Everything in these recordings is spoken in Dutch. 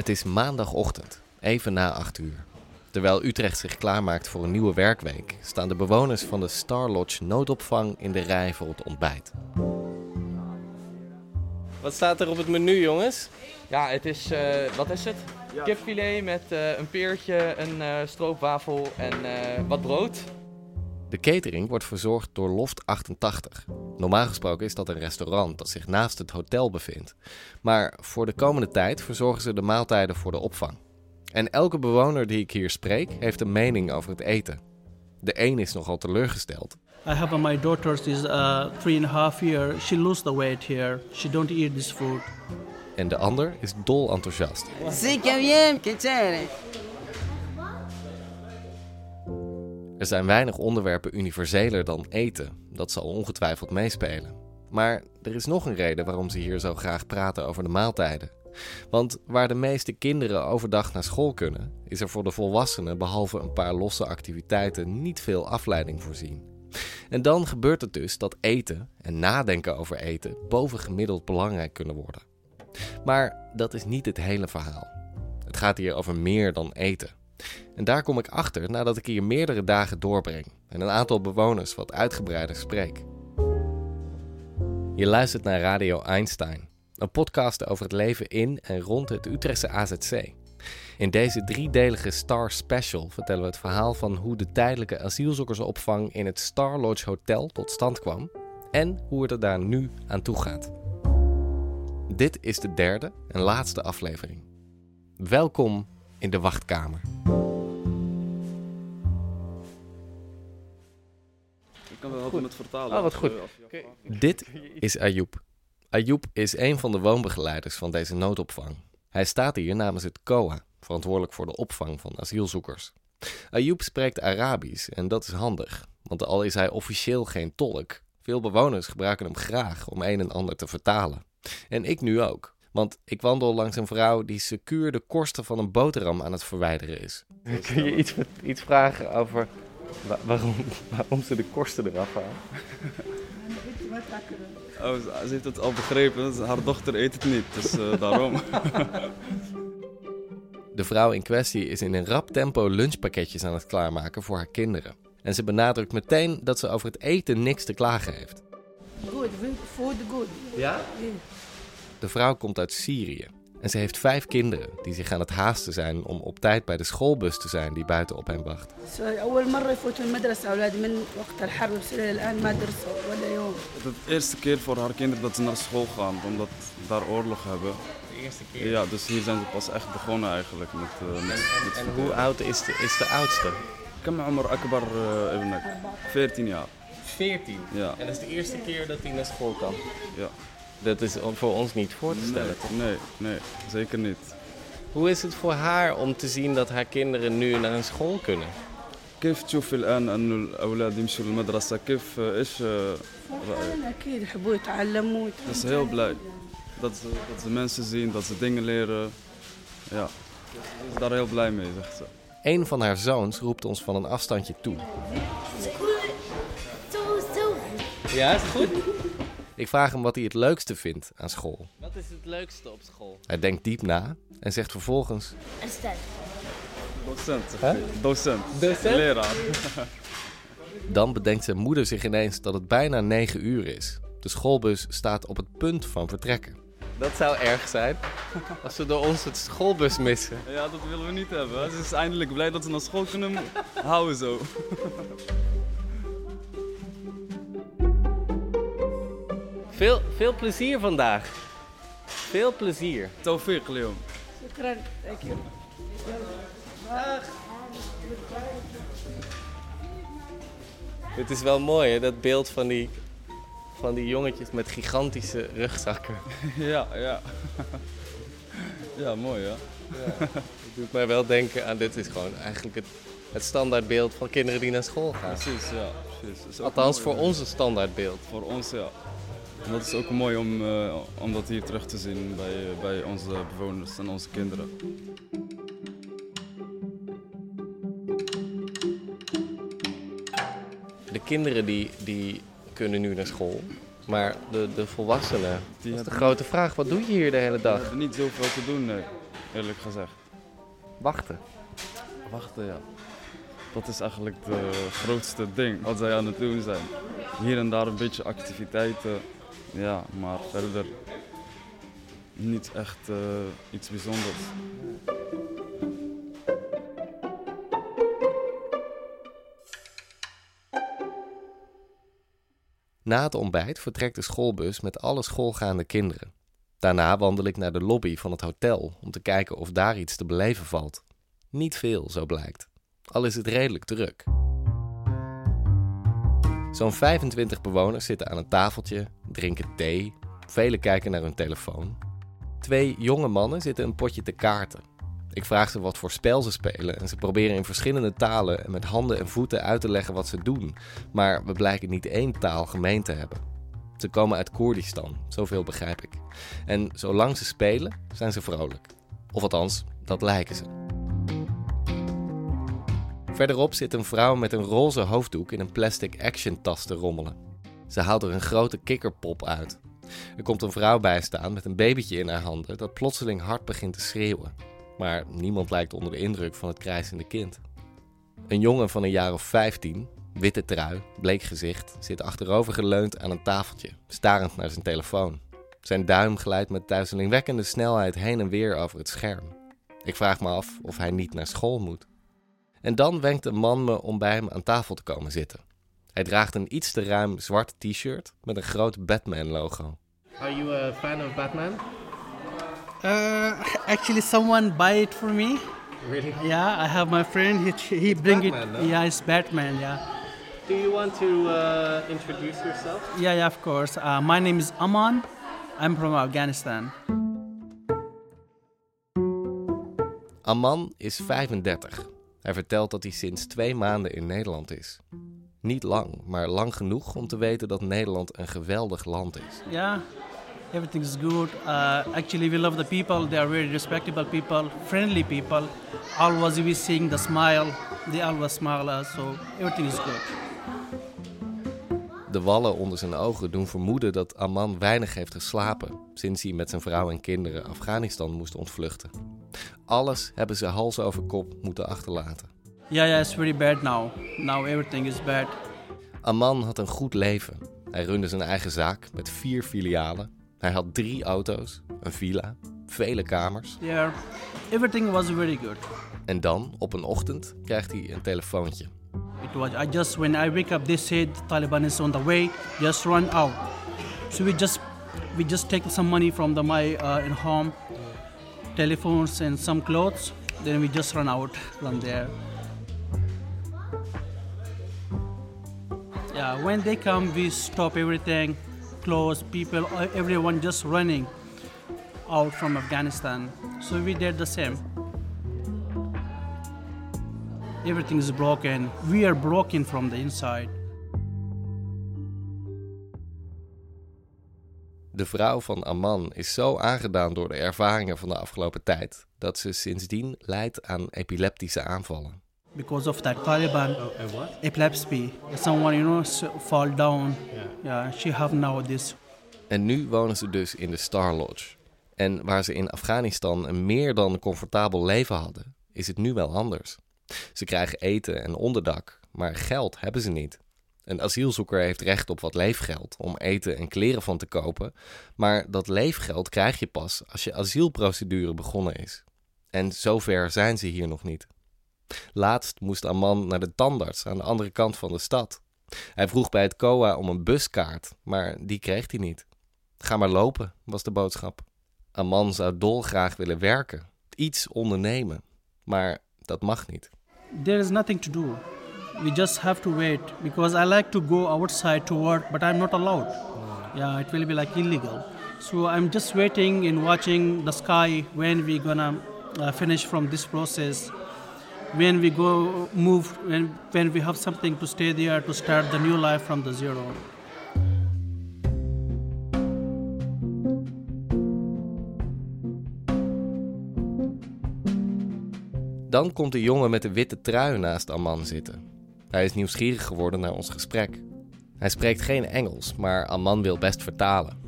Het is maandagochtend, even na 8 uur. Terwijl Utrecht zich klaarmaakt voor een nieuwe werkweek, staan de bewoners van de Star Lodge noodopvang in de rij voor het ontbijt. Wat staat er op het menu, jongens? Ja, het is, eh, wat is het? Kipfilet met eh, een peertje, een eh, stroopwafel en eh, wat brood. De catering wordt verzorgd door Loft 88. Normaal gesproken is dat een restaurant dat zich naast het hotel bevindt. Maar voor de komende tijd verzorgen ze de maaltijden voor de opvang. En elke bewoner die ik hier spreek heeft een mening over het eten. De een is nogal teleurgesteld. I have uh, my daughter. She's uh, three and a half year. She lose the weight here. She don't eat this food. En de ander is dol enthousiast. Er zijn weinig onderwerpen universeler dan eten. Dat zal ongetwijfeld meespelen. Maar er is nog een reden waarom ze hier zo graag praten over de maaltijden. Want waar de meeste kinderen overdag naar school kunnen, is er voor de volwassenen behalve een paar losse activiteiten niet veel afleiding voorzien. En dan gebeurt het dus dat eten en nadenken over eten bovengemiddeld belangrijk kunnen worden. Maar dat is niet het hele verhaal. Het gaat hier over meer dan eten. En daar kom ik achter nadat ik hier meerdere dagen doorbreng en een aantal bewoners wat uitgebreider spreek. Je luistert naar Radio Einstein, een podcast over het leven in en rond het Utrechtse AZC. In deze driedelige Star Special vertellen we het verhaal van hoe de tijdelijke asielzoekersopvang in het Star Lodge Hotel tot stand kwam en hoe het er daar nu aan toe gaat. Dit is de derde en laatste aflevering. Welkom in de wachtkamer. Ik kan wel helpen met vertalen. Oh, wat goed. Dit is Ayoub. Ayoub is een van de woonbegeleiders van deze noodopvang. Hij staat hier namens het COA, verantwoordelijk voor de opvang van asielzoekers. Ayoub spreekt Arabisch en dat is handig, want al is hij officieel geen tolk, veel bewoners gebruiken hem graag om een en ander te vertalen. En ik nu ook, want ik wandel langs een vrouw die secuur de korsten van een boterham aan het verwijderen is. Kun je iets, iets vragen over waarom, waarom ze de korsten eraf halen? Oh, ze- ze heeft het al begrepen. Haar dochter eet het niet, dus eh, daarom. De vrouw in kwestie is in een rap tempo lunchpakketjes aan het klaarmaken voor haar kinderen. En ze benadrukt meteen dat ze over het eten niks te klagen heeft. Good, food good. Ja? De vrouw komt uit Syrië en ze heeft vijf kinderen die zich aan het haasten zijn om op tijd bij de schoolbus te zijn die buiten op hen wacht. Het is de eerste keer voor haar kinderen dat ze naar school gaan, omdat ze daar oorlog hebben. De eerste keer? Ja, dus hier zijn ze pas echt begonnen eigenlijk. Met, eh, met, en, hoe oud is de, is de oudste? Kam Omar Akbar eh, Ibn 14 jaar. 14? Ja. En dat is de eerste keer dat hij naar school kan? Ja. Dat is voor ons niet voor te stellen. Nee, nee, nee, zeker niet. Hoe is het voor haar om te zien dat haar kinderen nu naar een school kunnen? كيف تشوفي الآن أنه الأولاد يمشوا للمدرسة؟ كيف آه، إيش آه، رأيك؟ فرحان أكيد يحبوا يتعلموا Dat is heel blij. Dat ze, dat ze mensen zien, dat ze dingen leren. Ja, ze is daar heel blij mee, zegt ze. Een van haar zoons roept ons van een afstandje toe. Ja, is het goed? Ik vraag hem wat hij het leukste vindt aan school. Wat is het leukste op school? Hij denkt diep na en zegt vervolgens... Docent. Docent. Docent? Leraar. Dan bedenkt zijn moeder zich ineens dat het bijna 9 uur is. De schoolbus staat op het punt van vertrekken. Dat zou erg zijn als ze door ons het schoolbus missen. Ja, dat willen we niet hebben. Ze is eindelijk blij dat ze naar school kunnen houden zo. Veel, veel plezier vandaag. Veel plezier. Tofik, Leon. Dank je. Dag. Het is wel mooi, hè? dat beeld van die, van die jongetjes met gigantische rugzakken. Ja, ja. Ja, mooi, hè? Ja. Het doet mij wel denken aan dit is gewoon eigenlijk het, het standaardbeeld van kinderen die naar school gaan. Precies, ja. Precies. Althans voor ja. onze standaardbeeld. Voor ons, ja. En dat is ook mooi om, eh, om dat hier terug te zien bij, bij onze bewoners en onze kinderen. De kinderen die, die kunnen nu naar school. Maar de, de volwassenen, Die dat is de grote vraag. Wat doe je hier de hele We dag? hebben niet zoveel te doen, nee, eerlijk gezegd. Wachten. Wachten, ja. Dat is eigenlijk de grootste ding wat zij aan het doen zijn. Hier en daar een beetje activiteiten, ja, maar verder niet echt eh, iets bijzonders. Na het ontbijt vertrekt de schoolbus met alle schoolgaande kinderen. Daarna wandel ik naar de lobby van het hotel om te kijken of daar iets te beleven valt. Niet veel, zo blijkt. Al is het redelijk druk. Zo'n 25 bewoners zitten aan een tafeltje, drinken thee. Velen kijken naar hun telefoon. Twee jonge mannen zitten een potje te kaarten. Ik vraag ze wat voor spel ze spelen en ze proberen in verschillende talen en met handen en voeten uit te leggen wat ze doen. Maar we blijken niet één taal gemeen te hebben. Ze komen uit Koerdistan, zoveel begrijp ik. En zolang ze spelen, zijn ze vrolijk. Of althans, dat lijken ze. Verderop zit een vrouw met een roze hoofddoek in een plastic action tas te rommelen. Ze haalt er een grote kikkerpop uit. Er komt een vrouw bij staan met een babytje in haar handen dat plotseling hard begint te schreeuwen. Maar niemand lijkt onder de indruk van het krijzende kind. Een jongen van een jaar of 15, witte trui, bleek gezicht, zit achterover geleund aan een tafeltje, starend naar zijn telefoon. Zijn duim glijdt met duizelingwekkende snelheid heen en weer over het scherm. Ik vraag me af of hij niet naar school moet. En dan wenkt een man me om bij hem aan tafel te komen zitten. Hij draagt een iets te ruim zwart t-shirt met een groot Batman-logo. Are you a fan of Batman? Uh, actually, someone buy it for me. Really? Yeah, I have my friend. He he bring Batman, it. no? Yeah, it's Batman. Yeah. Do you want to uh, introduce yourself? Yeah, yeah, of course. Uh, my name is Aman. I'm from Afghanistan. Amman is 35. Hij vertelt dat hij sinds twee maanden in Nederland is. Niet lang, maar lang genoeg om te weten dat Nederland een geweldig land is. Yeah, everything is good. Uh, actually, we love the people. They are very respectable people, friendly people. Always we seeing the smile. They always smile us, so everything is good. De wallen onder zijn ogen doen vermoeden dat Amman weinig heeft geslapen sinds hij met zijn vrouw en kinderen Afghanistan moest ontvluchten. Alles hebben ze hals over kop moeten achterlaten. Yeah, yeah, it's very bad now. Now everything is bad. Amman had een goed leven. Hij runde zijn eigen zaak met vier filialen. Hij had drie auto's, een villa, vele kamers. Yeah, everything was very good. En dan, op een ochtend, krijgt hij een telefoontje. It was I just when I wake up, they said Taliban is on the way. Just run out. So we just we just take some money from the my uh, in home, telephones and some clothes. Then we just run out from there. Yeah, when they come, we stop everything, clothes, people, everyone just running out from Afghanistan. So we did the same. Everything is broken. We are broken from the inside. De vrouw van Amman is zo aangedaan door de ervaringen van de afgelopen tijd dat ze sindsdien lijdt aan epileptische aanvallen. Because of that Taliban Oh, what? epilepsy, someone you know fall down. Yeah. Yeah, she have now this. En nu wonen ze dus in de Star Lodge. En waar ze in Afghanistan een meer dan comfortabel leven hadden, is het nu wel anders. Ze krijgen eten en onderdak, maar geld hebben ze niet. Een asielzoeker heeft recht op wat leefgeld om eten en kleren van te kopen, maar dat leefgeld krijg je pas als je asielprocedure begonnen is. En zover zijn ze hier nog niet. Laatst moest Amman naar de tandarts aan de andere kant van de stad. Hij vroeg bij het COA om een buskaart, maar die kreeg hij niet. Ga maar lopen, was de boodschap. Amman zou dolgraag willen werken, iets ondernemen, maar dat mag niet. There is nothing to do. We just have to wait because I like to go outside to work, but I'm not allowed. Yeah, it will be like illegal. So I'm just waiting and watching the sky when we gonna uh, finish from this process. When we go move, when, when we have something to stay there to start the new life from the zero. Dan komt de jongen met de witte trui naast Amman zitten. Hij is nieuwsgierig geworden naar ons gesprek. Hij spreekt geen Engels, maar Amman wil best vertalen.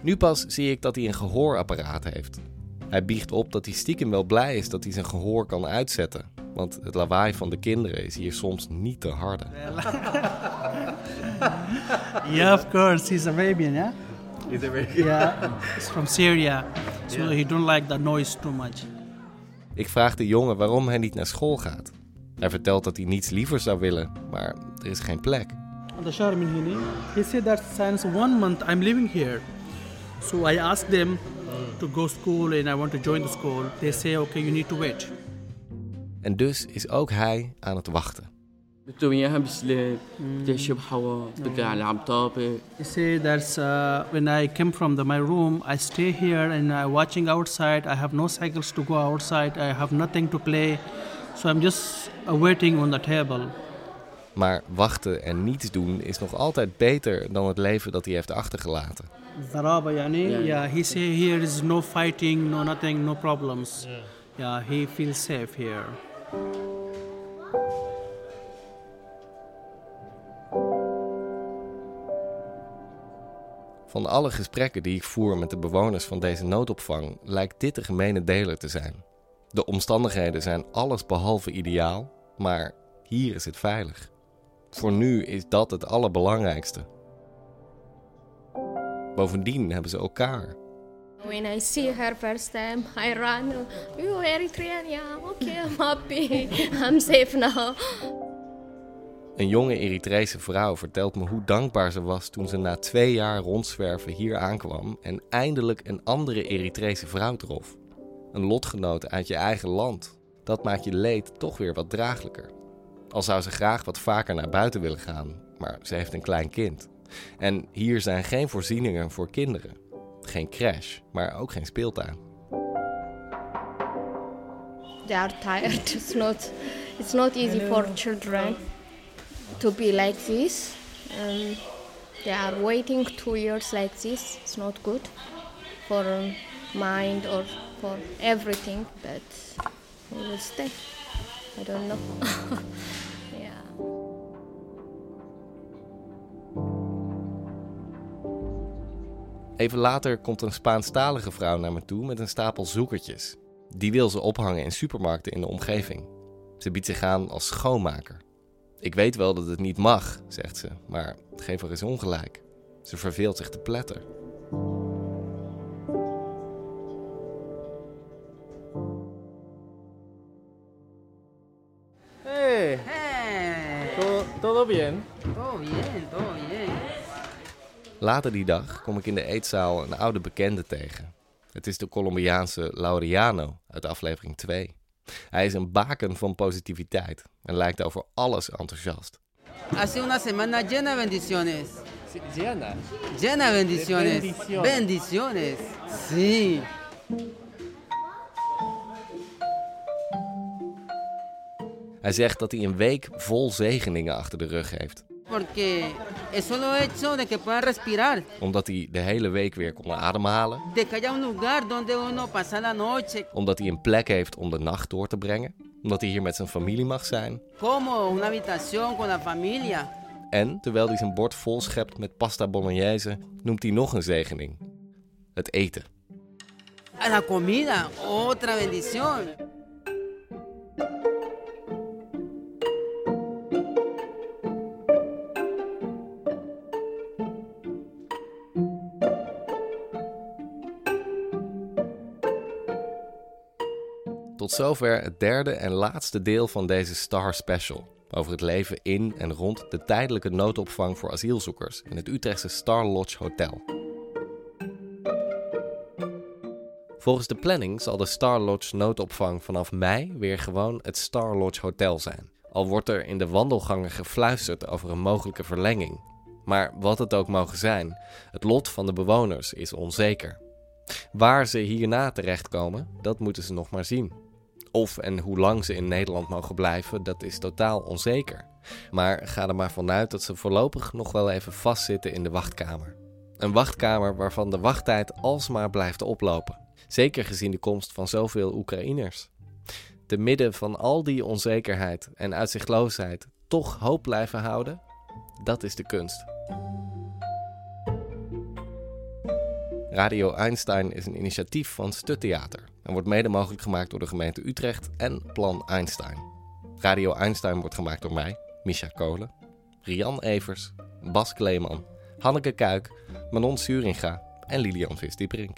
Nu pas zie ik dat hij een gehoorapparaat heeft. Hij biegt op dat hij stiekem wel blij is dat hij zijn gehoor kan uitzetten. Want het lawaai van de kinderen is hier soms niet te harde. yeah, of course, he's Arabian, yeah. He's Arabian. Yeah, he's from Syria, so he don't like the noise too much. Ik vraag de jongen waarom hij niet naar school gaat. Hij vertelt dat hij niets liever zou willen, maar er is geen plek. He said that since one month I'm living here. So I asked them to go school and I want to join the school. They say, okay, you need to wait. En dus is ook hij aan het wachten. They say that uh, when I came from the, my room, I stay here and I'm watching outside. I have no cycles to go outside. I have nothing to play. So I'm just uh, waiting on the table. Maar wachten en niets doen is nog altijd beter dan het leven dat hij heeft achtergelaten. Zaraba, yani, yeah, he say here is no fighting, no nothing, no problems. Yeah, he feels safe here. Van alle gesprekken die ik voer met de bewoners van deze noodopvang lijkt dit de gemene deler te zijn. De omstandigheden zijn alles behalve ideaal, maar hier is het veilig. Voor nu is dat het allerbelangrijkste. Bovendien hebben ze elkaar. When I see her first time, I run. You Eritrean? Yeah, okay, I'm happy. I'm safe now. Een jonge Eritrese vrouw vertelt me hoe dankbaar ze was toen ze na twee jaar rondzwerven hier aankwam en eindelijk een andere Eritrese vrouw trof. Een lotgenoot uit je eigen land. Dat maakt je leed toch weer wat draaglijker. Al zou ze graag wat vaker naar buiten willen gaan, maar ze heeft een klein kind. En hier zijn geen voorzieningen voor kinderen. Geen crash, maar ook geen speeltuin. They are tired. It's not. It's not easy for children to be like this. Um, they are waiting two years like this. It's not good for mind or for everything. But we will stay. I don't know. Even later komt een Spaanstalige vrouw naar me toe met een stapel zoekertjes. Die wil ze ophangen in supermarkten in de omgeving. Ze biedt zich aan als schoonmaker. Ik weet wel dat het niet mag, zegt ze, maar geef haar eens ongelijk. Ze verveelt zich te pletter. Hey, ¿todo, todo bien? Todo bien, todo bien. Later die dag kom ik in de eetzaal een oude bekende tegen. Het is de Colombiaanse Laureano uit aflevering 2. Hij is een baken van positiviteit en lijkt over alles enthousiast. Ha sido una semana llena de bendiciones. Diana. Llena de bendiciones. bendiciones. Sí. Hij zegt dat hij een week vol zegeningen achter de rug heeft. Porque es solo hecho de que puedan respirar. Omdat hij de hele week weer kon ademhalen. De que haya un lugar donde uno pasa la noche. Omdat hij een plek heeft om de nacht door te brengen. Omdat hij hier met zijn familie mag zijn. Como una habitación con la familia. En terwijl hij zijn bord vol schept met pasta bolognese, noemt hij nog een zegening: het eten. La comida. Otra bendición. Tot zover het derde en laatste deel van deze Star Special. Over het leven in en rond de tijdelijke noodopvang voor asielzoekers in het Utrechtse Star Lodge Hotel. Volgens de planning zal de Star Lodge noodopvang vanaf mei weer gewoon het Star Lodge Hotel zijn. Al wordt er in de wandelgangen gefluisterd over een mogelijke verlenging. Maar wat het ook mogen zijn, het lot van de bewoners is onzeker. Waar ze hierna terechtkomen, dat moeten ze nog maar zien. Of en hoe lang ze in Nederland mogen blijven, dat is totaal onzeker. Maar ga er maar vanuit dat ze voorlopig nog wel even vastzitten in de wachtkamer. Een wachtkamer waarvan de wachttijd alsmaar blijft oplopen. Zeker gezien de komst van zoveel Oekraïners. Te midden van al die onzekerheid en uitzichtloosheid toch hoop blijven houden, dat is de kunst. Radio Einstein is een initiatief van Stuttheater en wordt mede mogelijk gemaakt door de gemeente Utrecht en Plan Einstein. Radio Einstein wordt gemaakt door mij, Misha Kolen, Rian Evers, Bas Kleeman, Hanneke Kuik, Manon Suringa en Lilian Visdiebrink.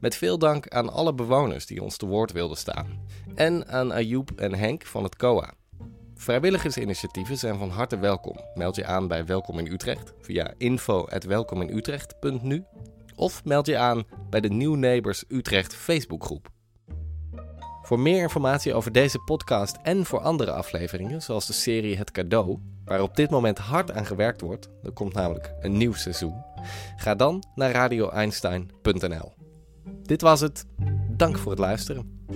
Met veel dank aan alle bewoners die ons te woord wilden staan. En aan Ayoub en Henk van het COA. Vrijwilligersinitiatieven zijn van harte welkom. Meld je aan bij Welkom in Utrecht via info.welkominutrecht.nu of meld je aan bij de New Neighbors Utrecht Facebookgroep. Voor meer informatie over deze podcast en voor andere afleveringen, zoals de serie Het Cadeau, waar op dit moment hard aan gewerkt wordt, er komt namelijk een nieuw seizoen, ga dan naar radioeinstein.nl. Dit was het. Dank voor het luisteren.